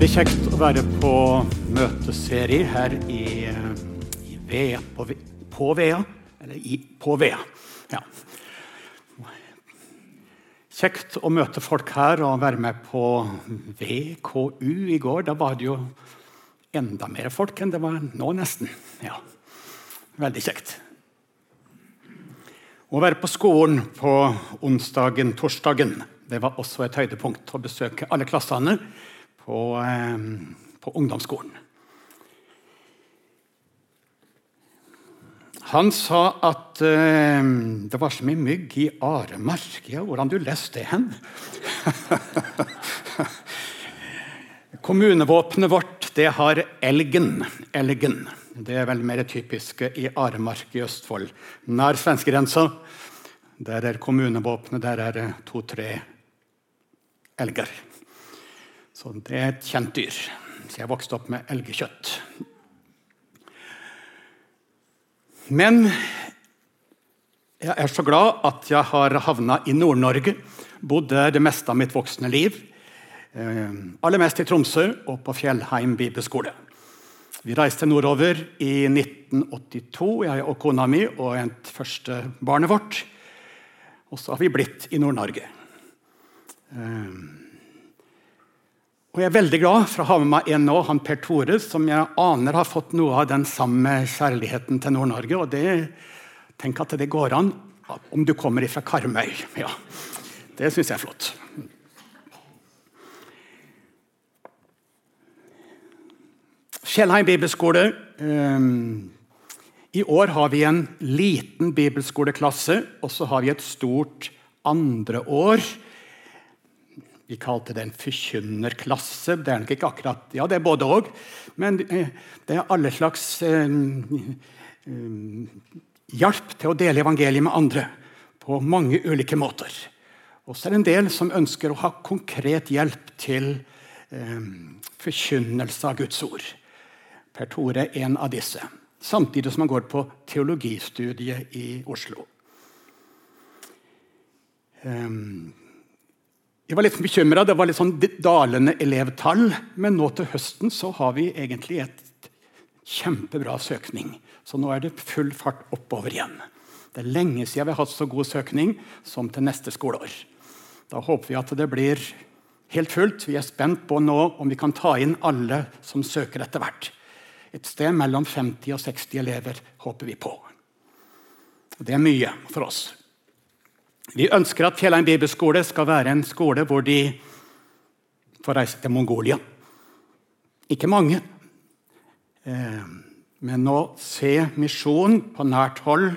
veldig kjekt å være på møteserie her i, i Vea, på, på Vea. Eller i, på Vea. Ja. Kjekt å møte folk her og være med på VKU i går. Da var det jo enda mer folk enn det var nå, nesten. Ja. Veldig kjekt. Å være på skolen på onsdagen, torsdagen, det var også et høydepunkt. Å besøke alle klassene på, eh, på ungdomsskolen. Han sa at uh, det var så mye mygg i Aremark. Ja, hvordan du leste det hen? Kommunevåpenet vårt det har elgen. elgen. Det er vel mer typiske i Aremark i Østfold. Nær svenskegrensa. Der er kommunevåpenet der er to-tre elger. Så det er et kjent dyr. Så jeg vokste opp med elgkjøtt. Men jeg er så glad at jeg har havna i Nord-Norge. Bodd der det meste av mitt voksne liv. Eh, aller mest i Tromsø og på Fjellheim bibelskole. Vi reiste nordover i 1982, jeg og kona mi og et første barnet vårt. Og så har vi blitt i Nord-Norge. Eh, og Jeg er veldig glad for å ha med meg en nå, han Per Tore, som jeg aner har fått noe av den samme kjærligheten til Nord-Norge. og det, Tenk at det går an om du kommer fra Karmøy. Ja, Det syns jeg er flott. Fjellheim bibelskole. Um, I år har vi en liten bibelskoleklasse, og så har vi et stort andre år vi kalte det en forkynnerklasse. Det er nok ikke akkurat Ja, det er både òg. Men eh, det er alle slags eh, eh, hjelp til å dele evangeliet med andre på mange ulike måter. Og så er det en del som ønsker å ha konkret hjelp til eh, forkynnelse av Guds ord. Per Tore er en av disse. Samtidig som han går på teologistudiet i Oslo. Um, jeg var litt bekymra. Det var litt sånn dalende elevtall. Men nå til høsten så har vi egentlig et kjempebra søkning. Så nå er det full fart oppover igjen. Det er lenge siden vi har hatt så god søkning som til neste skoleår. Da håper vi at det blir helt fullt. Vi er spent på nå om vi kan ta inn alle som søker etter hvert. Et sted mellom 50 og 60 elever håper vi på. Det er mye for oss. Vi ønsker at Fjellheim bibelskole skal være en skole hvor de får reise til Mongolia. Ikke mange. Eh, men å se misjon på nært hold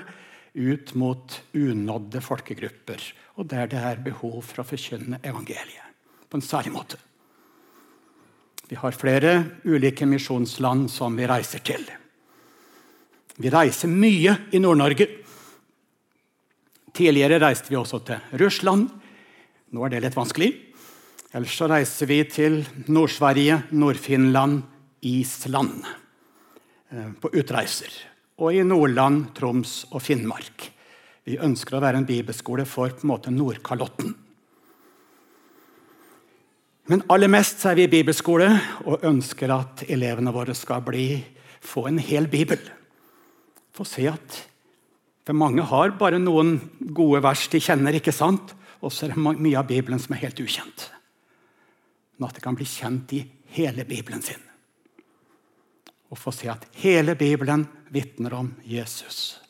ut mot unådde folkegrupper. Og der det er behov for å forkynne evangeliet på en særlig måte. Vi har flere ulike misjonsland som vi reiser til. Vi reiser mye i Nord-Norge. Tidligere reiste vi også til Russland. Nå er det litt vanskelig. Ellers så reiser vi til Nord-Sverige, Nord-Finland, Island eh, på utreiser. Og i Nordland, Troms og Finnmark. Vi ønsker å være en bibelskole for på en måte Nordkalotten. Men aller mest er vi bibelskole og ønsker at elevene våre skal bli, få en hel bibel. Få se at for mange har bare noen gode vers de kjenner, ikke sant? og så er det mye av Bibelen som er helt ukjent. Men at det kan bli kjent i hele Bibelen sin. Og få se at hele Bibelen vitner om Jesus.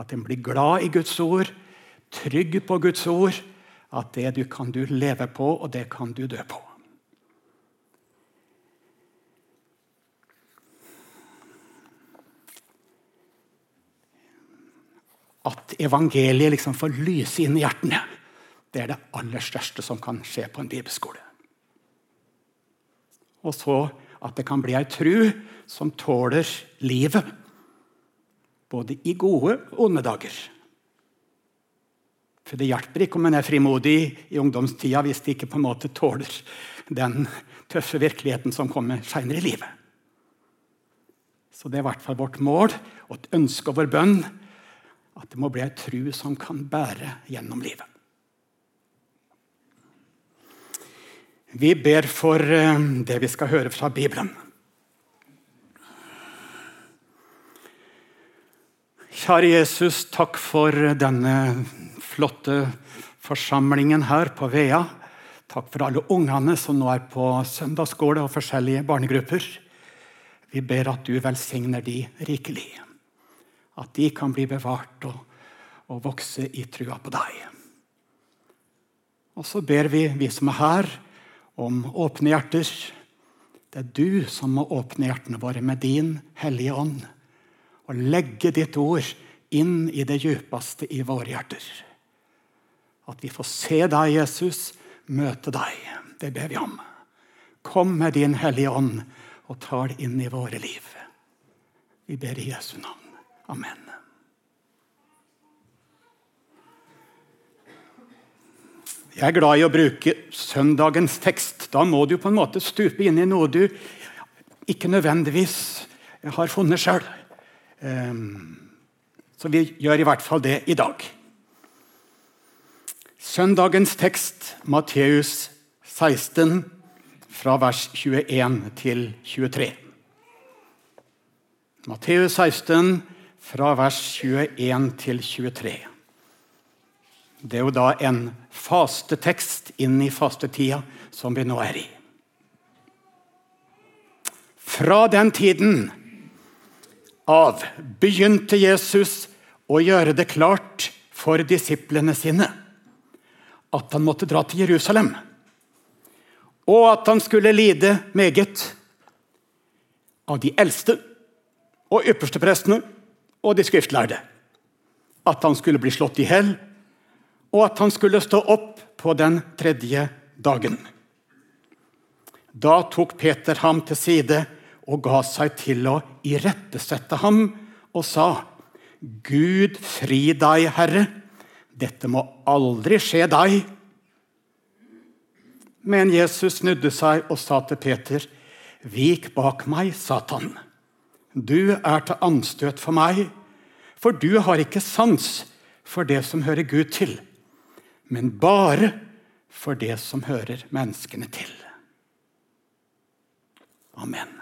At en blir glad i Guds ord, trygg på Guds ord. At det du kan du leve på, og det kan du dø på. At evangeliet liksom får lyse inn i hjertene. Det er det aller største som kan skje på en bibelskole. Og så at det kan bli ei tru som tåler livet. Både i gode og onde dager. For det hjelper ikke om en er frimodig i ungdomstida hvis de ikke på en måte tåler den tøffe virkeligheten som kommer seinere i livet. Så det er i hvert fall vårt mål og et ønske og vår bønn at det må bli ei tru som kan bære gjennom livet. Vi ber for eh, det vi skal høre fra Bibelen. Kjære Jesus, takk for denne flotte forsamlingen her på Vea. Takk for alle ungene som nå er på søndagsskole og forskjellige barnegrupper. Vi ber at du velsigner de rikelig. At de kan bli bevart og, og vokse i trua på deg. Og så ber vi, vi som er her, om åpne hjerter. Det er du som må åpne hjertene våre med din Hellige Ånd. Og legge ditt ord inn i det djupeste i våre hjerter. At vi får se deg, Jesus, møte deg. Det ber vi om. Kom med din Hellige Ånd og ta det inn i våre liv. Vi ber i Jesu navn. Amen. Jeg er glad i å bruke søndagens tekst. Da må du på en måte stupe inn i noe du ikke nødvendigvis har funnet sjøl. Ehm, så vi gjør i hvert fall det i dag. Søndagens tekst, Matteus 16, fra vers 21 til 23. Matteus 16, fra vers 21 til 23. Det er jo da en fastetekst inn i fastetida som vi nå er i. Fra den tiden av begynte Jesus å gjøre det klart for disiplene sine at han måtte dra til Jerusalem, og at han skulle lide meget av de eldste og yppersteprestene og de skriftlærde. At han skulle bli slått i hjel og at han skulle stå opp på den tredje dagen. Da tok Peter ham til side og ga seg til å irettesette ham og sa:" Gud fri deg, Herre, dette må aldri skje deg. Men Jesus snudde seg og sa til Peter, Vik bak meg, Satan. Du er til anstøt for meg, for du har ikke sans for det som hører Gud til men bare for det som hører menneskene til. Amen.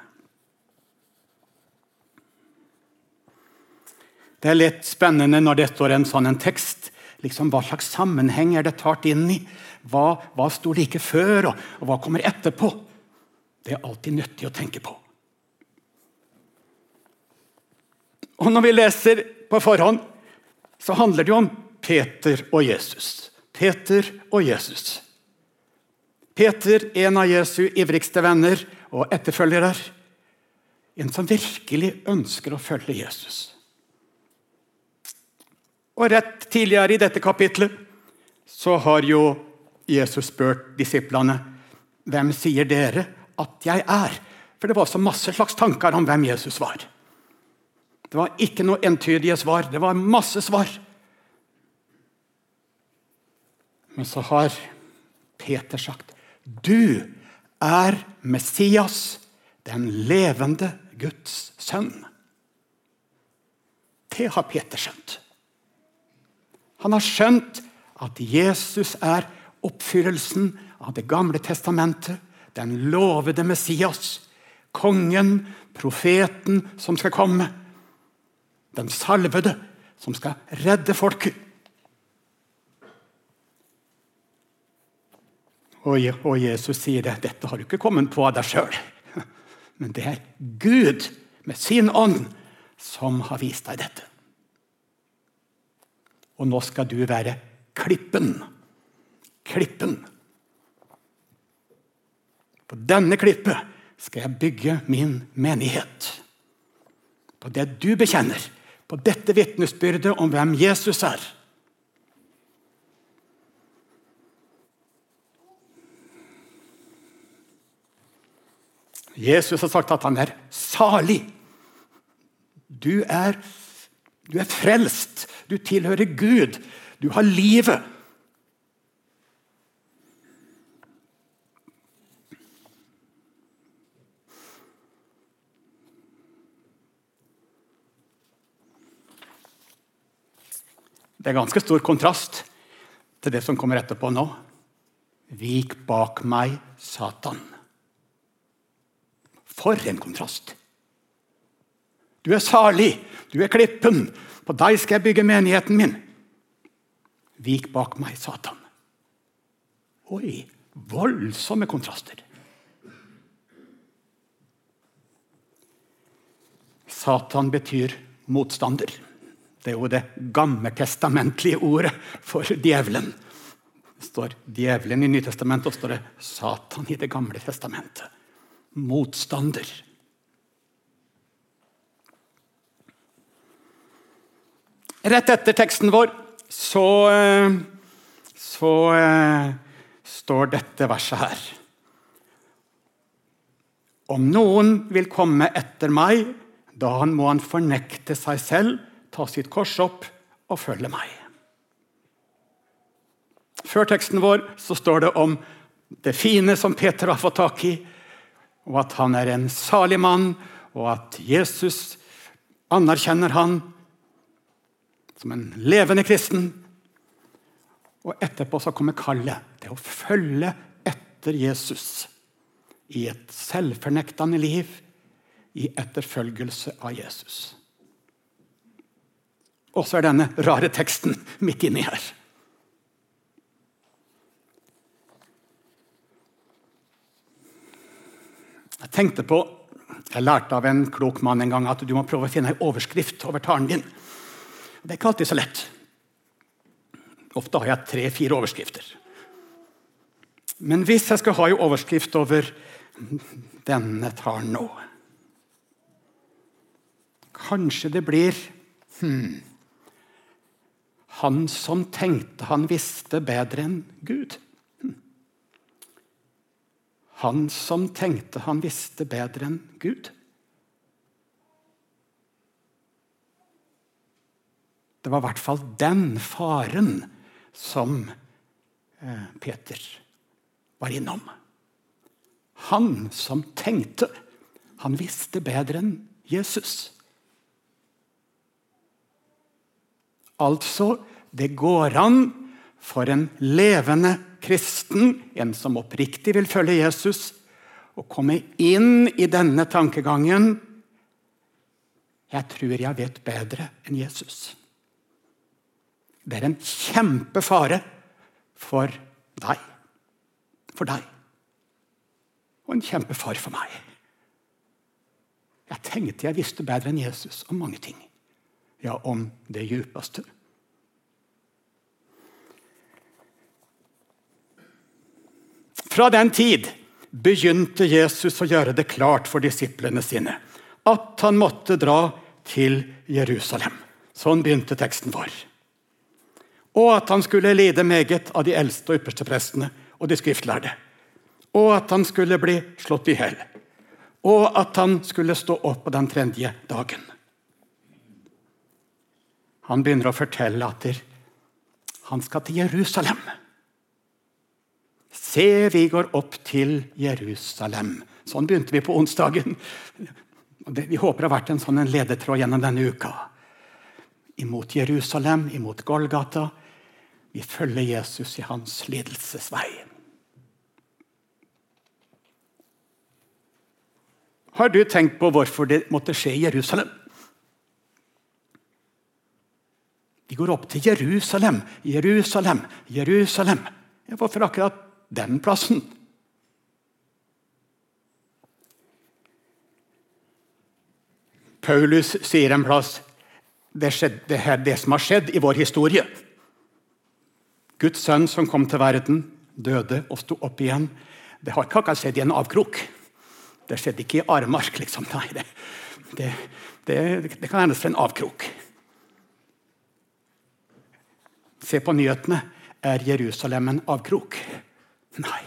Det er litt spennende når det står en sånn en tekst. Liksom, hva slags sammenheng er det tatt inn i? Hva, hva sto like før, og, og hva kommer etterpå? Det er alltid nyttig å tenke på. Og Når vi leser på forhånd, så handler det jo om Peter og Jesus. Peter og Jesus. Peter, en av Jesu ivrigste venner og etterfølgere. En som virkelig ønsker å følge Jesus. Og Rett tidligere i dette kapitlet så har jo Jesus spurt disiplene hvem sier dere at jeg er? For det var så masse slags tanker om hvem Jesus var. Det var ikke noe entydige svar. Det var masse svar. Men så har Peter sagt du er Messias, den levende Guds sønn. Det har Peter skjønt. Han har skjønt at Jesus er oppfyllelsen av Det gamle testamentet, den lovede Messias, kongen, profeten som skal komme, den salvede som skal redde folket. Og Jesus sier det. Dette har du ikke kommet på av deg sjøl. Men det er Gud med sin ånd som har vist deg dette. Og nå skal du være klippen. Klippen. På denne klippet skal jeg bygge min menighet. På det du bekjenner, på dette vitnesbyrdet om hvem Jesus er. Jesus har sagt at han er salig. Du er, du er frelst. Du tilhører Gud. Du har livet. Det er ganske stor kontrast til det som kommer etterpå nå. Vik bak meg, Satan. For en kontrast! Du er salig, du er klippen. På deg skal jeg bygge menigheten min. Vik bak meg, Satan. Oi, voldsomme kontraster. Satan betyr motstander. Det er jo det gammeltestamentlige ordet for djevelen. Det står djevelen i Nytestamentet, og står det Satan i Det gamle testamentet. Motstander. Rett etter teksten vår så, så eh, står dette verset her. Om noen vil komme etter meg, da må han fornekte seg selv, ta sitt kors opp og følge meg. Før teksten vår så står det om det fine som Peter har fått tak i, og at han er en salig mann, og at Jesus anerkjenner han som en levende kristen. Og etterpå så kommer kallet til å følge etter Jesus i et selvfornektende liv, i etterfølgelse av Jesus. Og så er denne rare teksten midt inni her. Jeg tenkte på, jeg lærte av en klok mann en gang at du må prøve å finne en overskrift over talen din. Det er ikke alltid så lett. Ofte har jeg tre-fire overskrifter. Men hvis jeg skal ha en overskrift over denne talen nå Kanskje det blir hmm, Han som tenkte han visste bedre enn Gud. Han som tenkte han visste bedre enn Gud. Det var i hvert fall den faren som eh, Peter var innom. Han som tenkte. Han visste bedre enn Jesus. Altså, det går an for en levende kristen, en som oppriktig vil følge Jesus, å komme inn i denne tankegangen Jeg tror jeg vet bedre enn Jesus. Det er en kjempefare for deg. For deg. Og en kjempefare for meg. Jeg tenkte jeg visste bedre enn Jesus om mange ting. Ja, om det djupeste. Fra den tid begynte Jesus å gjøre det klart for disiplene sine at han måtte dra til Jerusalem. Sånn begynte teksten vår og at han skulle lide meget av de eldste og ypperste prestene og de skriftlærde, og at han skulle bli slått i hjel, og at han skulle stå opp på den tredje dagen. Han begynner å fortelle at han skal til Jerusalem. Se, vi går opp til Jerusalem. Sånn begynte vi på onsdagen. Vi håper det har vært en sånn ledetråd gjennom denne uka. Imot Jerusalem, imot Golgata, vi følger Jesus i hans lidelsesvei. Har du tenkt på hvorfor det måtte skje i Jerusalem? De går opp til Jerusalem, Jerusalem, Jerusalem. Ja, hvorfor akkurat den plassen? Paulus sier en plass det, skjedde, det, det som har skjedd i vår historie. Guds sønn som kom til verden, døde og sto opp igjen. Det har ikke akkurat skjedd i en avkrok. Det skjedde ikke i armark, liksom. Nei, det, det, det, det kan hende til en avkrok. Se på nyhetene. Er Jerusalem en avkrok? Nei.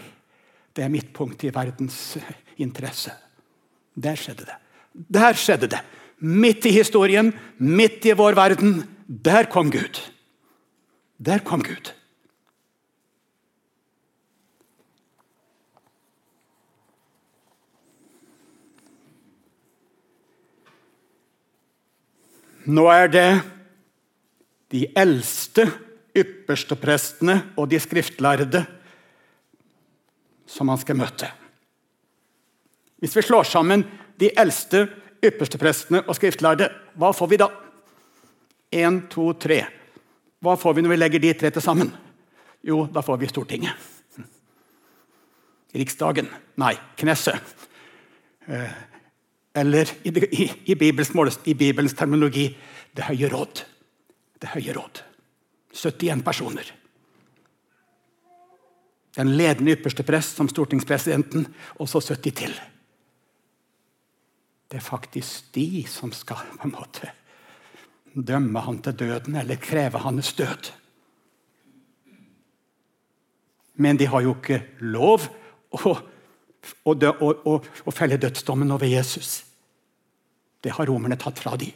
Det er midtpunktet i verdens interesse. Der skjedde det. Der skjedde det. Midt i historien, midt i vår verden. Der kom Gud. Der kom Gud. Nå er det de eldste yppersteprestene og de skriftlærde som han skal møte. Hvis vi slår sammen de eldste yppersteprestene og skriftlærde, hva får vi da? Én, to, tre. Hva får vi når vi legger de tre til sammen? Jo, da får vi Stortinget. Riksdagen. Nei, Knesset. Eh, eller i, i, i, Bibelens, i, Bibelens, terminologi Det høye råd. Det høye råd. 71 personer. Den ledende ypperste prest som stortingspresidenten, og så 70 til. Det er faktisk de som skal på en måte dømme han til døden eller kreve hans død. Men de har jo ikke lov å, å, å, å felle dødsdommen over Jesus. Det har romerne tatt fra dem.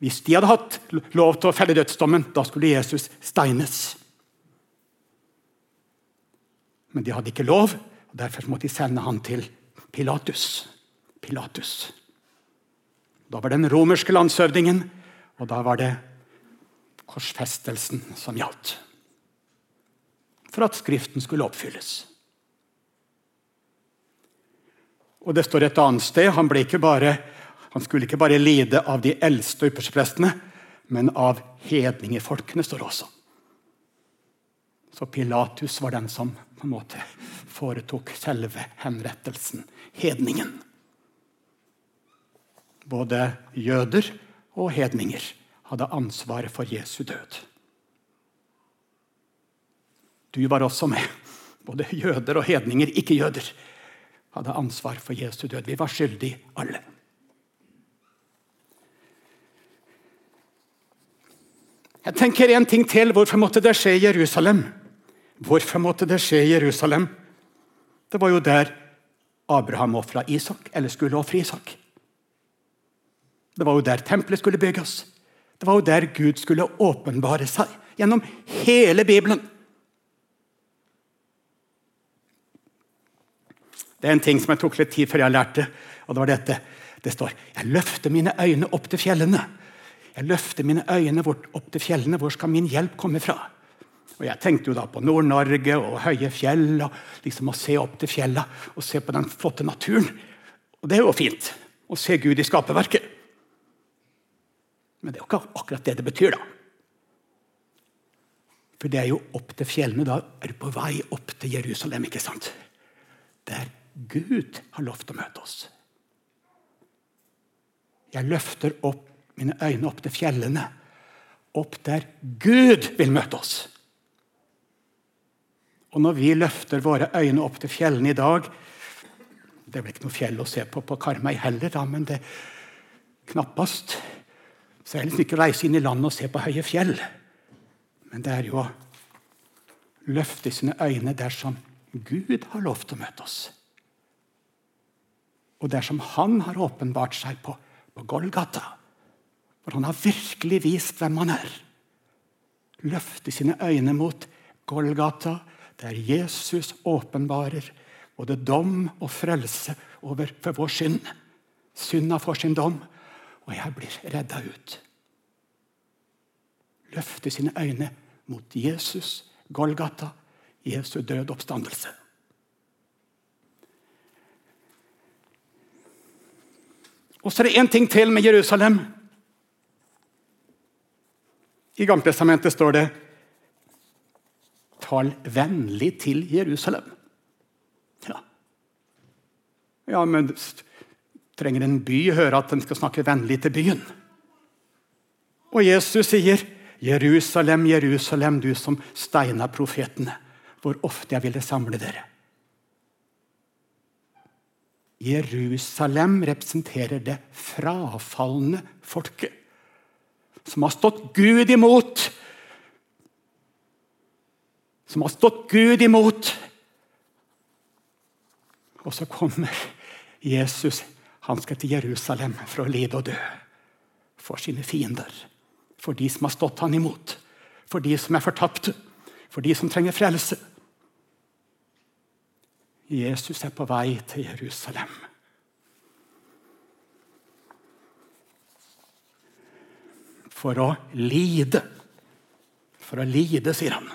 Hvis de hadde hatt lov til å felle dødsdommen, da skulle Jesus steines. Men de hadde ikke lov, og derfor måtte de sende han til Pilatus. Pilatus. Da var det den romerske landshøvdingen, og da var det korsfestelsen som gjaldt. For at Skriften skulle oppfylles. Og Det står et annet sted han, ble ikke bare, han skulle ikke bare lide av de eldste yppersteprestene, men av hedningefolkene, står det også. Så Pilatus var den som på en måte foretok selve henrettelsen. Hedningen. Både jøder og hedninger hadde ansvaret for Jesu død. Du var også med. Både jøder og hedninger, ikke jøder, hadde ansvar for Jesu død. Vi var skyldige, alle. Jeg tenker en ting til. Hvorfor måtte det skje i Jerusalem? Hvorfor måtte det skje i Jerusalem? Det var jo der Abraham ofra Isak, eller skulle ofre Isak. Det var jo der tempelet skulle bygges. Det var jo der Gud skulle åpenbare seg. Gjennom hele Bibelen. Det er en ting som jeg tok litt tid før jeg lærte. og Det var dette. Det står Jeg løfter mine øyne opp til fjellene. Jeg løfter mine øyne opp til fjellene. Hvor skal min hjelp komme fra? Og Jeg tenkte jo da på Nord-Norge og høye fjell. og liksom Å se opp til fjella og se på den flotte naturen. Og Det er jo fint å se Gud i skaperverket. Men det er jo ikke akkurat det det betyr, da. For det er jo opp til fjellene. Da er du på vei opp til Jerusalem, ikke sant? Der Gud har lovt å møte oss. Jeg løfter opp mine øyne opp til fjellene. Opp der Gud vil møte oss. Og når vi løfter våre øyne opp til fjellene i dag Det blir ikke noe fjell å se på på Karmøy heller, da, men det knappast. Så jeg liksom ikke reise inn i landet og se på høye fjell. Men det er jo å løfte sine øyne dersom Gud har lov til å møte oss. Og dersom Han har åpenbart seg på, på Golgata, for Han har virkelig vist hvem Han er. Løfte sine øyne mot Golgata, der Jesus åpenbarer både dom og frelse over for vår synd. Synda får sin dom, og jeg blir redda ut. Løfte sine øyne mot Jesus, Golgata, Jesu død oppstandelse. Og så er det én ting til med Jerusalem. I Gammeltestamentet står det 'Tal vennlig til Jerusalem'. Ja, ja men trenger en by høre at den skal snakke vennlig til byen. Og Jesus sier, 'Jerusalem, Jerusalem, du som steina profetene, hvor ofte jeg ville samle dere.' Jerusalem representerer det frafalne folket, som har stått Gud imot. Som har stått Gud imot. Og så kommer Jesus han skal til Jerusalem for å lide og dø. For sine fiender. For de som har stått han imot. For de som er fortapte. For de som trenger frelse. Jesus er på vei til Jerusalem. For å lide. For å lide, sier han.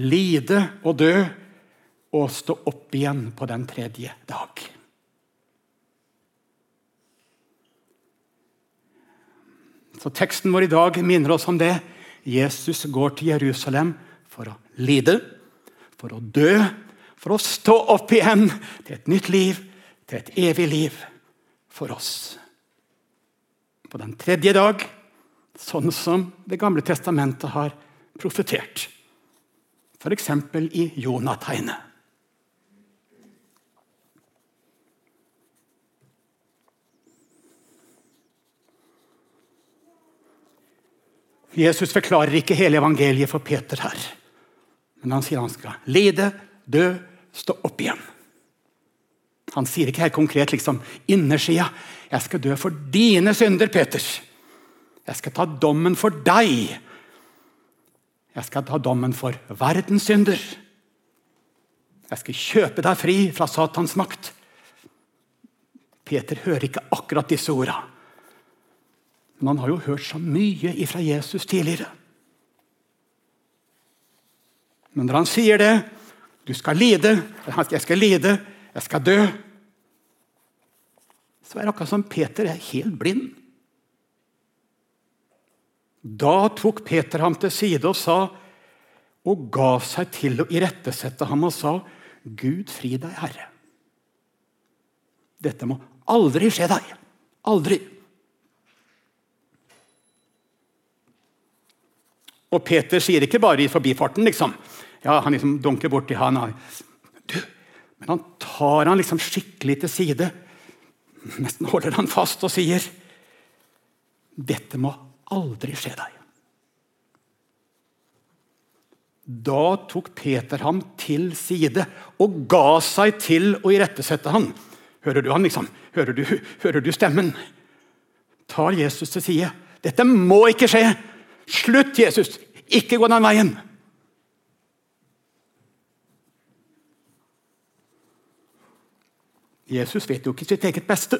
Lide og dø og stå opp igjen på den tredje dag. Så Teksten vår i dag minner oss om det. Jesus går til Jerusalem for å lide, for å dø, for å stå opp igjen til et nytt liv, til et evig liv for oss. På den tredje dag, sånn som Det gamle testamentet har profetert. F.eks. i Jonategnet. Jesus forklarer ikke hele evangeliet for Peter her. Men han sier han skal lide, dø, stå opp igjen. Han sier ikke helt konkret liksom, innersida. 'Jeg skal dø for dine synder, Peter.' 'Jeg skal ta dommen for deg.' 'Jeg skal ta dommen for verdens synder.' 'Jeg skal kjøpe deg fri fra Satans makt.' Peter hører ikke akkurat disse orda. Men han har jo hørt så mye ifra Jesus tidligere. Men når han sier det Du skal lide. Jeg skal lide. Jeg skal dø. Så er det akkurat som Peter er helt blind. Da tok Peter ham til side og sa og ga seg til å irettesette ham og sa, 'Gud fri deg, Herre.' Dette må aldri skje deg. Aldri. Og Peter sier ikke bare i forbifarten, liksom. Ja, Han liksom dunker borti han. Du, men han tar han liksom skikkelig til side. Nesten holder han fast og sier Dette må aldri skje deg. Da tok Peter ham til side og ga seg til å irettesette ham. Hører du han, liksom? Hører du, hører du stemmen? Tar Jesus til side. Dette må ikke skje! Slutt, Jesus! Ikke gå den veien! Jesus vet jo ikke sitt eget beste.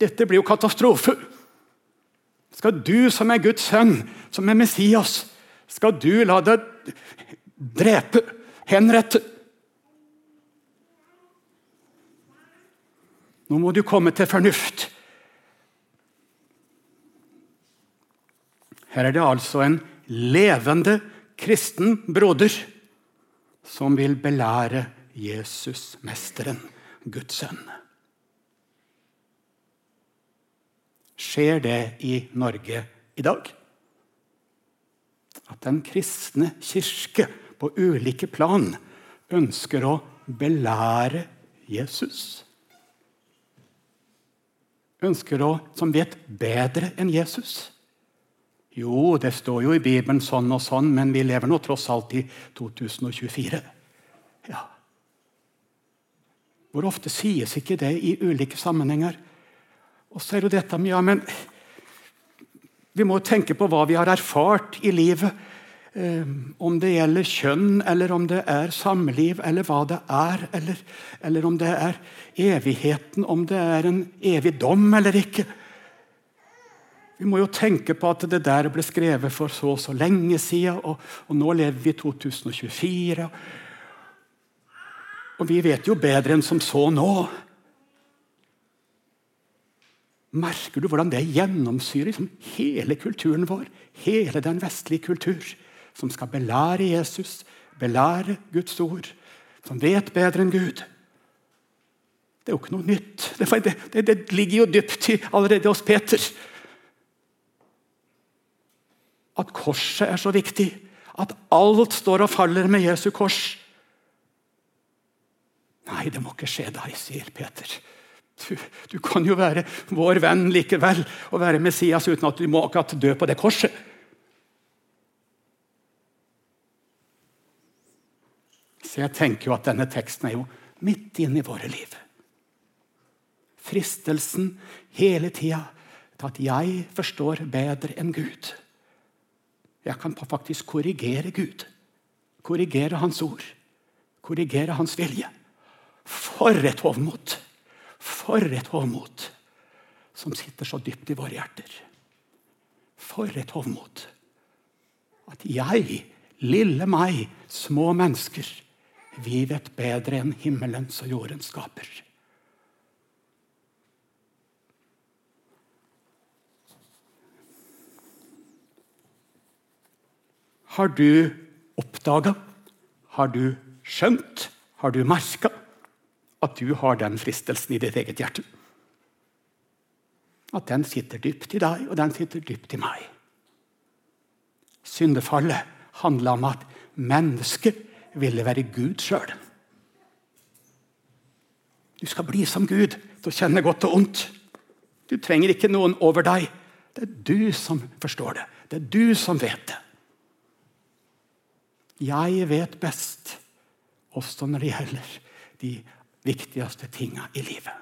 Dette blir jo katastrofe. Skal du som er Guds sønn, som er Messias, skal du la deg drepe, henrette? Nå må du komme til fornuft. Her er det altså en levende kristen broder som vil belære Jesus, mesteren, Guds sønn. Skjer det i Norge i dag? At den kristne kirke på ulike plan ønsker å belære Jesus? Ønsker å, som vet bedre enn Jesus? Jo, det står jo i Bibelen sånn og sånn, men vi lever nå tross alt i 2024. Ja. Hvor ofte sies ikke det i ulike sammenhenger? Og så er jo dette med, ja, men Vi må tenke på hva vi har erfart i livet. Eh, om det gjelder kjønn, eller om det er samliv, eller hva det er. Eller, eller om det er evigheten, om det er en evig dom eller ikke. Vi må jo tenke på at det der ble skrevet for så og så lenge siden, og, og nå lever vi i 2024. Og vi vet jo bedre enn som så nå. Merker du hvordan det gjennomsyrer liksom hele kulturen vår? Hele den vestlige kultur, som skal belære Jesus, belære Guds ord, som vet bedre enn Gud. Det er jo ikke noe nytt. Det, det, det ligger jo dypt i allerede hos Peter. At korset er så viktig. At alt står og faller med Jesu kors. Nei, det må ikke skje deg, sier Peter. Du, du, kan jo være vår venn likevel og være Messias uten at du må akkurat dø på det korset. Så jeg tenker jo at denne teksten er jo midt inn i våre liv. Fristelsen hele tida til at jeg forstår bedre enn Gud. Jeg kan faktisk korrigere Gud. Korrigere Hans ord. Korrigere Hans vilje. For et hovmot! For et hovmot som sitter så dypt i våre hjerter. For et hovmot! At jeg Lille meg, små mennesker. Vi vet bedre enn himmelens og jordens skaper. Har du oppdaga, har du skjønt, har du merka at du har den fristelsen i ditt eget hjerte? At den sitter dypt i deg, og den sitter dypt i meg. Syndefallet handla om at mennesket ville være Gud sjøl. Du skal bli som Gud til å kjenne godt og ondt. Du trenger ikke noen over deg. Det er du som forstår det. Det er du som vet det. Jeg vet best, også når det gjelder de viktigste tinga i livet.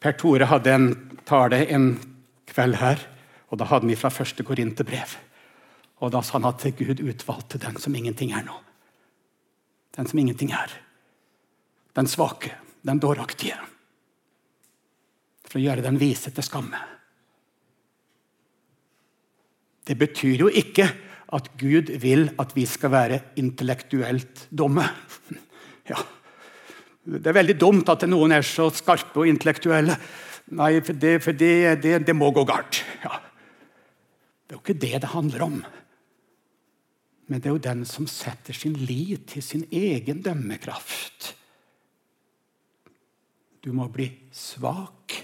Per Tore hadde en tale en kveld her, og da hadde vi fra første Korinterbrev. Og da sa han at Gud utvalgte den som ingenting er nå. Den som ingenting er. Den svake, den dåraktige. For å gjøre den vise til skamme. Det betyr jo ikke at Gud vil at vi skal være intellektuelt dumme. Ja. Det er veldig dumt at noen er så skarpe og intellektuelle. Nei, for det, for det, det, det må gå galt. Ja. Det er jo ikke det det handler om. Men det er jo den som setter sin lit til sin egen dømmekraft. Du må bli svak.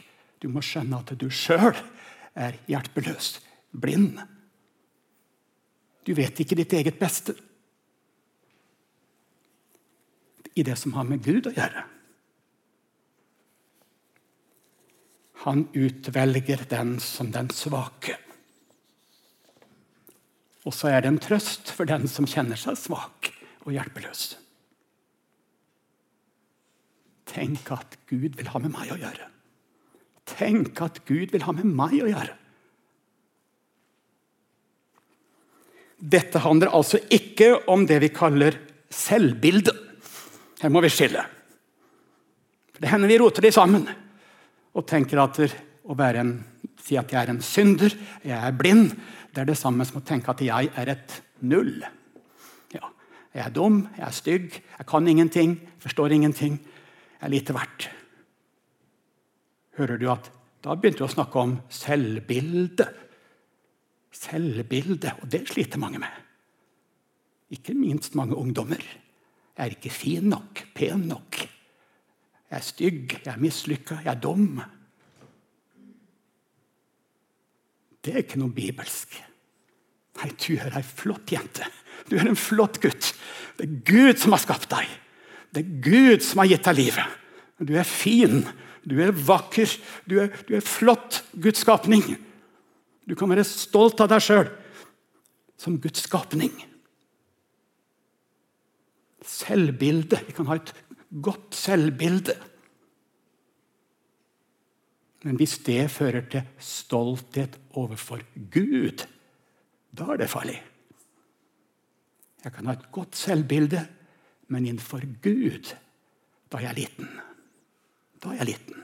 Du må skjønne at du sjøl er hjelpeløs, blind. Du vet ikke ditt eget beste i det som har med Gud å gjøre. Han utvelger den som den svake. Og så er det en trøst for den som kjenner seg svak og hjelpeløs. Tenk at Gud vil ha med meg å gjøre. Tenk at Gud vil ha med meg å gjøre. Dette handler altså ikke om det vi kaller selvbilde. Her må vi skille. For det hender vi roter de sammen og tenker at å en, si at jeg er en synder, jeg er blind, det er det samme som å tenke at jeg er et null. Ja, jeg er dum, jeg er stygg, jeg kan ingenting, forstår ingenting. Jeg er lite verdt. Hører du at da begynte du å snakke om selvbilde? Selvbilde. Og det sliter mange med. Ikke minst mange ungdommer. Jeg er ikke fin nok, pen nok. Jeg er stygg, jeg er mislykka, jeg er dum. Det er ikke noe bibelsk. Nei, du er ei flott jente. Du er en flott gutt. Det er Gud som har skapt deg. Det er Gud som har gitt deg livet. Du er fin, du er vakker, du er, du er flott Guds skapning. Du kan være stolt av deg sjøl som Guds skapning. Selvbilde. Vi kan ha et godt selvbilde. Men hvis det fører til stolthet overfor Gud, da er det farlig. Jeg kan ha et godt selvbilde, men innenfor Gud, da er jeg liten. Da er jeg liten.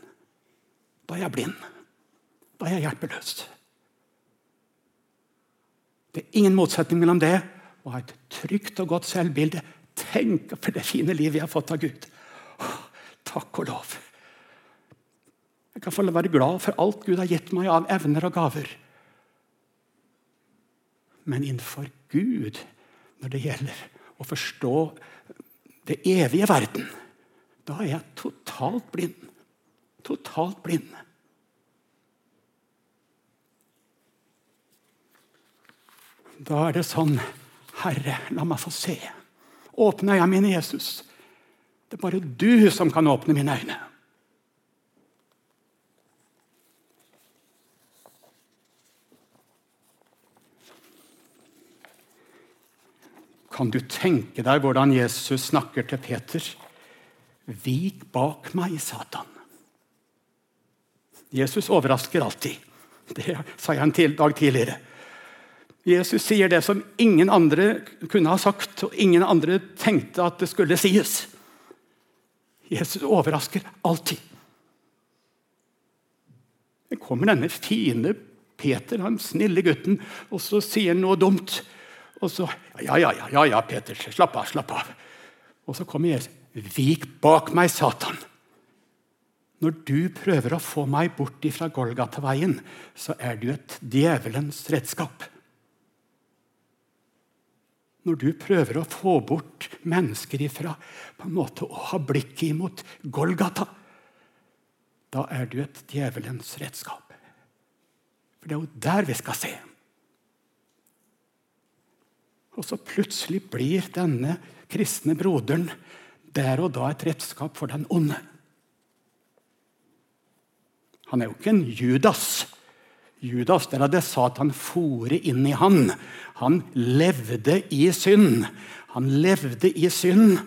Da er jeg blind. Da er jeg hjelpeløs. Det er ingen motsetning mellom det og ha et trygt og godt selvbilde. Tenk for det fine livet vi har fått av Gud. Takk og lov. Jeg kan få være glad for alt Gud har gitt meg av evner og gaver. Men innenfor Gud, når det gjelder å forstå det evige verden, da er jeg totalt blind. Totalt blind. Da er det sånn Herre, la meg få se. Åpne øynene mine, Jesus. Det er bare du som kan åpne mine øyne. Kan du tenke deg hvordan Jesus snakker til Peter? Vik bak meg, Satan. Jesus overrasker alltid. Det sa jeg en dag tidligere. Jesus sier det som ingen andre kunne ha sagt, og ingen andre tenkte at det skulle sies. Jesus overrasker alltid. Det kommer denne fine Peter, han snille gutten, og så sier han noe dumt. Og så Ja, ja, ja, ja, ja Peter, slapp av, slapp av. Og så kommer Jesus. Vik bak meg, Satan. Når du prøver å få meg bort fra Golgata-veien, så er du et djevelens redskap. Når du prøver å få bort mennesker ifra på en måte å ha blikket imot Golgata, da er du et djevelens redskap. For det er jo der vi skal se. Og så plutselig blir denne kristne broderen der og da et redskap for den onde. Han er jo ikke en Judas. Judas der hadde Satan fore inn i han. Han levde i synd. Han levde i synd.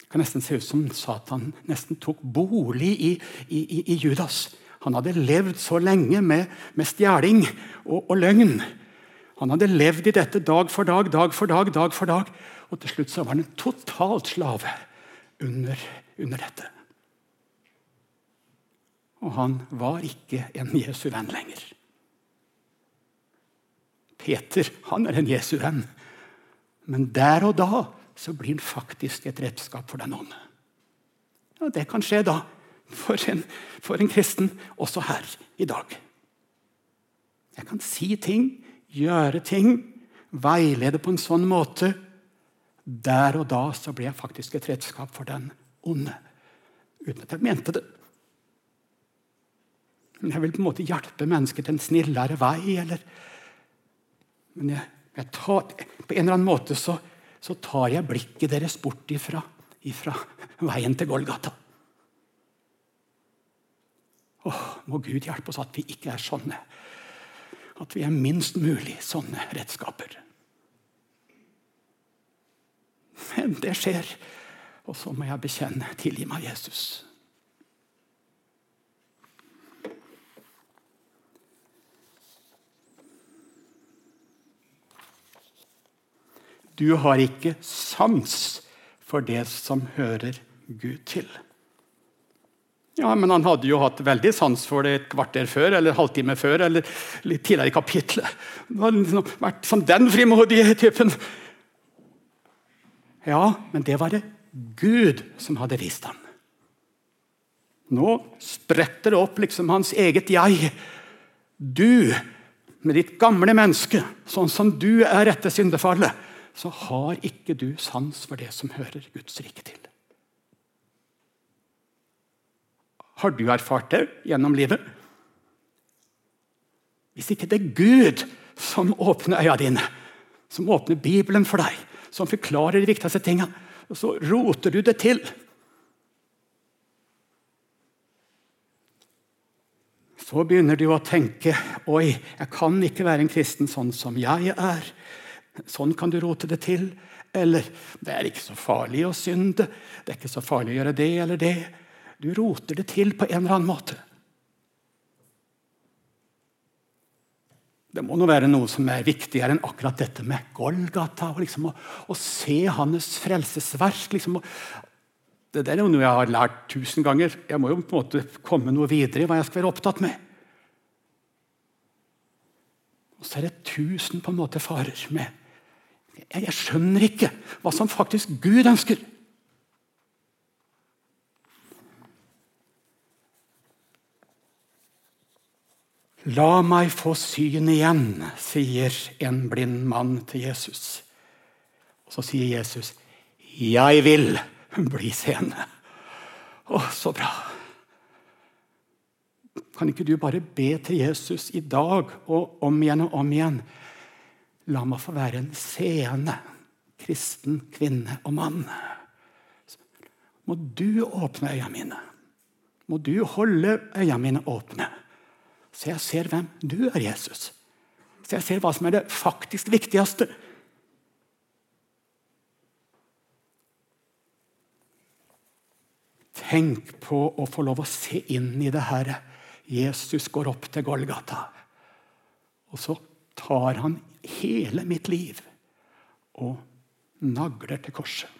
Det kan nesten se ut som Satan nesten tok bolig i, i, i, i Judas. Han hadde levd så lenge med, med stjeling og, og løgn. Han hadde levd i dette dag for dag, dag for dag, dag for dag. Og til slutt så var han en totalt slave under, under dette. Og han var ikke en Jesu venn lenger. Peter han er en Jesu venn. Men der og da så blir han faktisk et redskap for den ånde. Ja, det kan skje da, for en, for en kristen, også her i dag. Jeg kan si ting, gjøre ting, veilede på en sånn måte. Der og da så blir jeg faktisk et redskap for den onde. Uten at jeg mente det. Men jeg vil på en måte hjelpe mennesker til en snillere vei. Eller, men jeg, jeg tar, på en eller annen måte så, så tar jeg blikket deres bort ifra, ifra veien til Golgata. Åh, må Gud hjelpe oss at vi ikke er sånne. At vi er minst mulig sånne redskaper. Men det skjer. Og så må jeg bekjenne 'tilgi meg, Jesus'. Du har ikke sans for det som hører Gud til. Ja, Men han hadde jo hatt veldig sans for det et kvarter før eller halvtime før. eller litt tidligere i kapitlet. Det hadde liksom vært som den frimodige typen. Ja, men det var det Gud som hadde vist ham. Nå spretter det opp liksom hans eget jeg. Du, med ditt gamle menneske, sånn som du er etter syndefallet, så har ikke du sans for det som hører Guds rike til. Har du erfart det gjennom livet? Hvis ikke det er Gud som åpner øya dine, som åpner Bibelen for deg, som forklarer de viktigste tingene, så roter du det til. Så begynner du å tenke oi, jeg kan ikke være en kristen sånn som jeg er. Sånn kan du rote det til. Eller det er ikke så farlig å synde. Det er ikke så farlig å gjøre det eller det. Du roter det til på en eller annen måte. Det må nå være noe som er viktigere enn akkurat dette med Golgata. og liksom å, å, se hans frelsesverk. Liksom, det der er jo noe jeg har lært tusen ganger. Jeg må jo på en måte komme noe videre i hva jeg skal være opptatt med. Og så er det tusen på en måte farer med jeg, skjønner ikke hva som faktisk Gud ønsker. La meg få syn igjen, sier en blind mann til Jesus. Og Så sier Jesus, 'Jeg vil bli seende'. Å, så bra. Kan ikke du bare be til Jesus i dag og om igjen og om ign? La meg få være en seende kristen kvinne og mann. Må du åpne øynene mine. Må du holde øynene mine åpne, så jeg ser hvem du er, Jesus. Så jeg ser hva som er det faktisk viktigste. Tenk på å få lov å se inn i det her. Jesus går opp til Golgata. Og så tar han hele mitt liv og nagler til korset.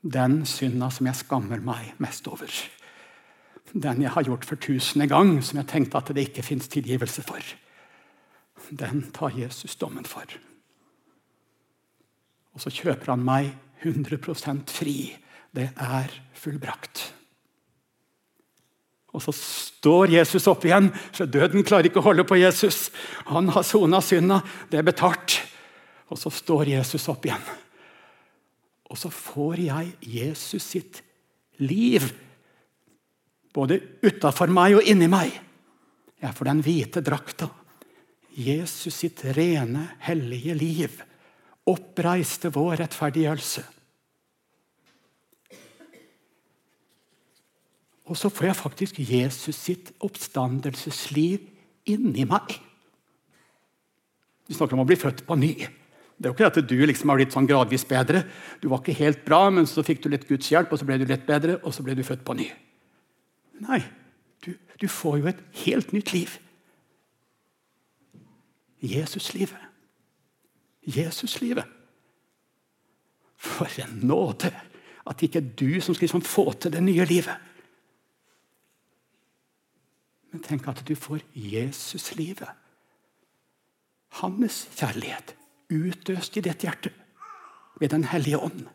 Den synda som jeg skammer meg mest over. Den jeg har gjort for tusende gang, som jeg tenkte at det ikke fins tilgivelse for. Den tar Jesus dommen for. Og så kjøper han meg 100% fri. Det er fullbrakt. Og så står Jesus opp igjen, for døden klarer ikke å holde på Jesus. Han har sona synda, det er betalt. Og så står Jesus opp igjen. Og så får jeg Jesus sitt liv. Både utafor meg og inni meg. Jeg får den hvite drakta. Jesus sitt rene, hellige liv oppreiste vår rettferdiggjørelse. Og så får jeg faktisk Jesus sitt oppstandelsesliv inni meg. Vi snakker om å bli født på ny. Det er jo ikke at du liksom har blitt sånn gradvis bedre. Du var ikke helt bra, men så fikk du litt Guds hjelp, og så ble du litt bedre, og så ble du født på ny. Nei, du, du får jo et helt nytt liv. Jesuslivet. Jesuslivet. For en nåde! At det ikke er du som skal liksom få til det nye livet. Men tenk at du får Jesuslivet. Hans kjærlighet utøst i ditt hjerte ved Den hellige ånd.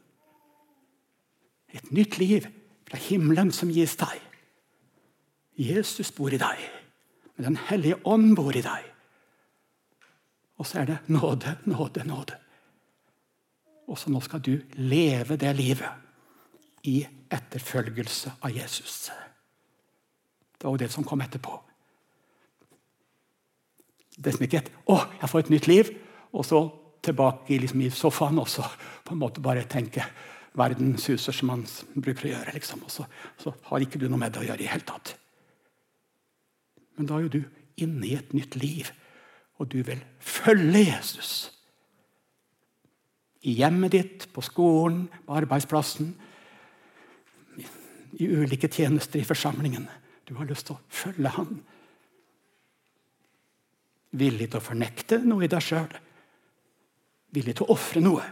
Et nytt liv fra himmelen som gis deg. Jesus bor i deg, men Den hellige ånd bor i deg. Og så er det nåde, nåde, nåde. Og så nå skal du leve det livet i etterfølgelse av Jesus. Det var jo det som kom etterpå. Det som ikke het 'Å, jeg får et nytt liv', og så tilbake liksom, i sofaen og på en måte bare tenke 'Verden suser', som man bruker å gjøre. Liksom. Og så, så, har ikke du noe med det å gjøre i hele tatt. Men da er jo du inne i et nytt liv, og du vil følge Jesus. I hjemmet ditt, på skolen, på arbeidsplassen, i ulike tjenester i forsamlingen. Du har lyst til å følge han. Villig til å fornekte noe i deg sjøl. Villig til å ofre noe.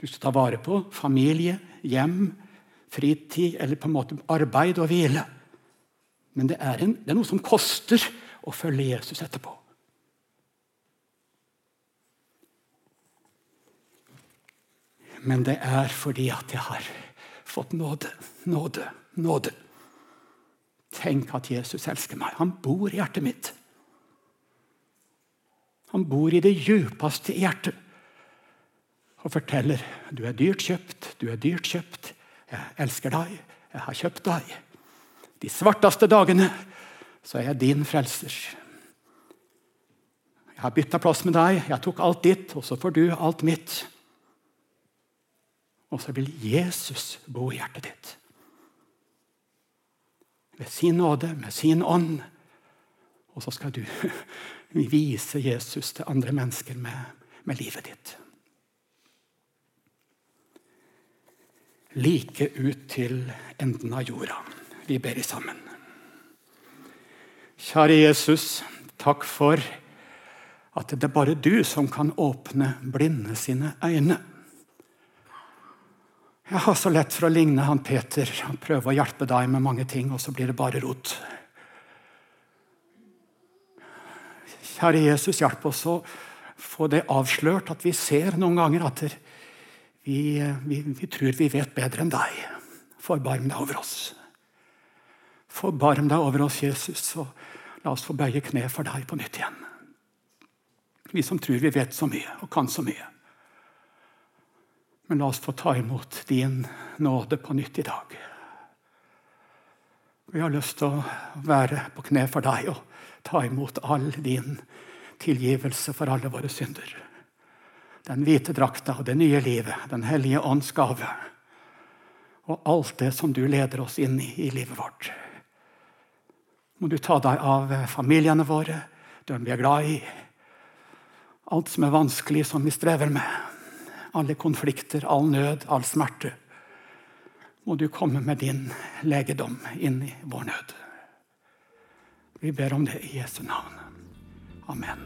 Du skal ta vare på familie, hjem, fritid eller på en måte arbeid og hvile. Men det er, en, det er noe som koster å følge Jesus etterpå. Men det er fordi at jeg har fått nåde, nåde, nåde. Tenk at Jesus elsker meg. Han bor i hjertet mitt. Han bor i det djupeste hjertet og forteller du er dyrt kjøpt, du er dyrt kjøpt. Jeg elsker deg, jeg har kjøpt deg. De svarteste dagene så er jeg din frelser. Jeg har bytta plass med deg, jeg tok alt ditt, og så får du alt mitt. Og så vil Jesus bo i hjertet ditt. Ved sin nåde, med sin ånd. Og så skal du vise Jesus til andre mennesker med, med livet ditt. Like ut til enden av jorda. Vi ber i sammen. Kjære Jesus, takk for at det er bare du som kan åpne blinde sine øyne. Jeg har så lett for å ligne han Peter. Han prøver å hjelpe deg med mange ting, og så blir det bare rot. Kjære Jesus, hjelp oss å få det avslørt at vi ser noen ganger at vi, vi, vi tror vi vet bedre enn deg. Forbarm deg over oss. Forbarm deg over oss, Jesus, og la oss få bøye kne for deg på nytt igjen. Vi som tror vi vet så mye og kan så mye. Men la oss få ta imot din nåde på nytt i dag. Vi har lyst til å være på kne for deg og ta imot all din tilgivelse for alle våre synder. Den hvite drakta og det nye livet, Den hellige ånds gave. Og alt det som du leder oss inn i i livet vårt. Må du ta deg av familiene våre, dem vi er glad i. Alt som er vanskelig, som vi strever med alle konflikter, all nød, all smerte. Må du komme med din legedom inn i vår nød. Vi ber om det i Jesu navn. Amen.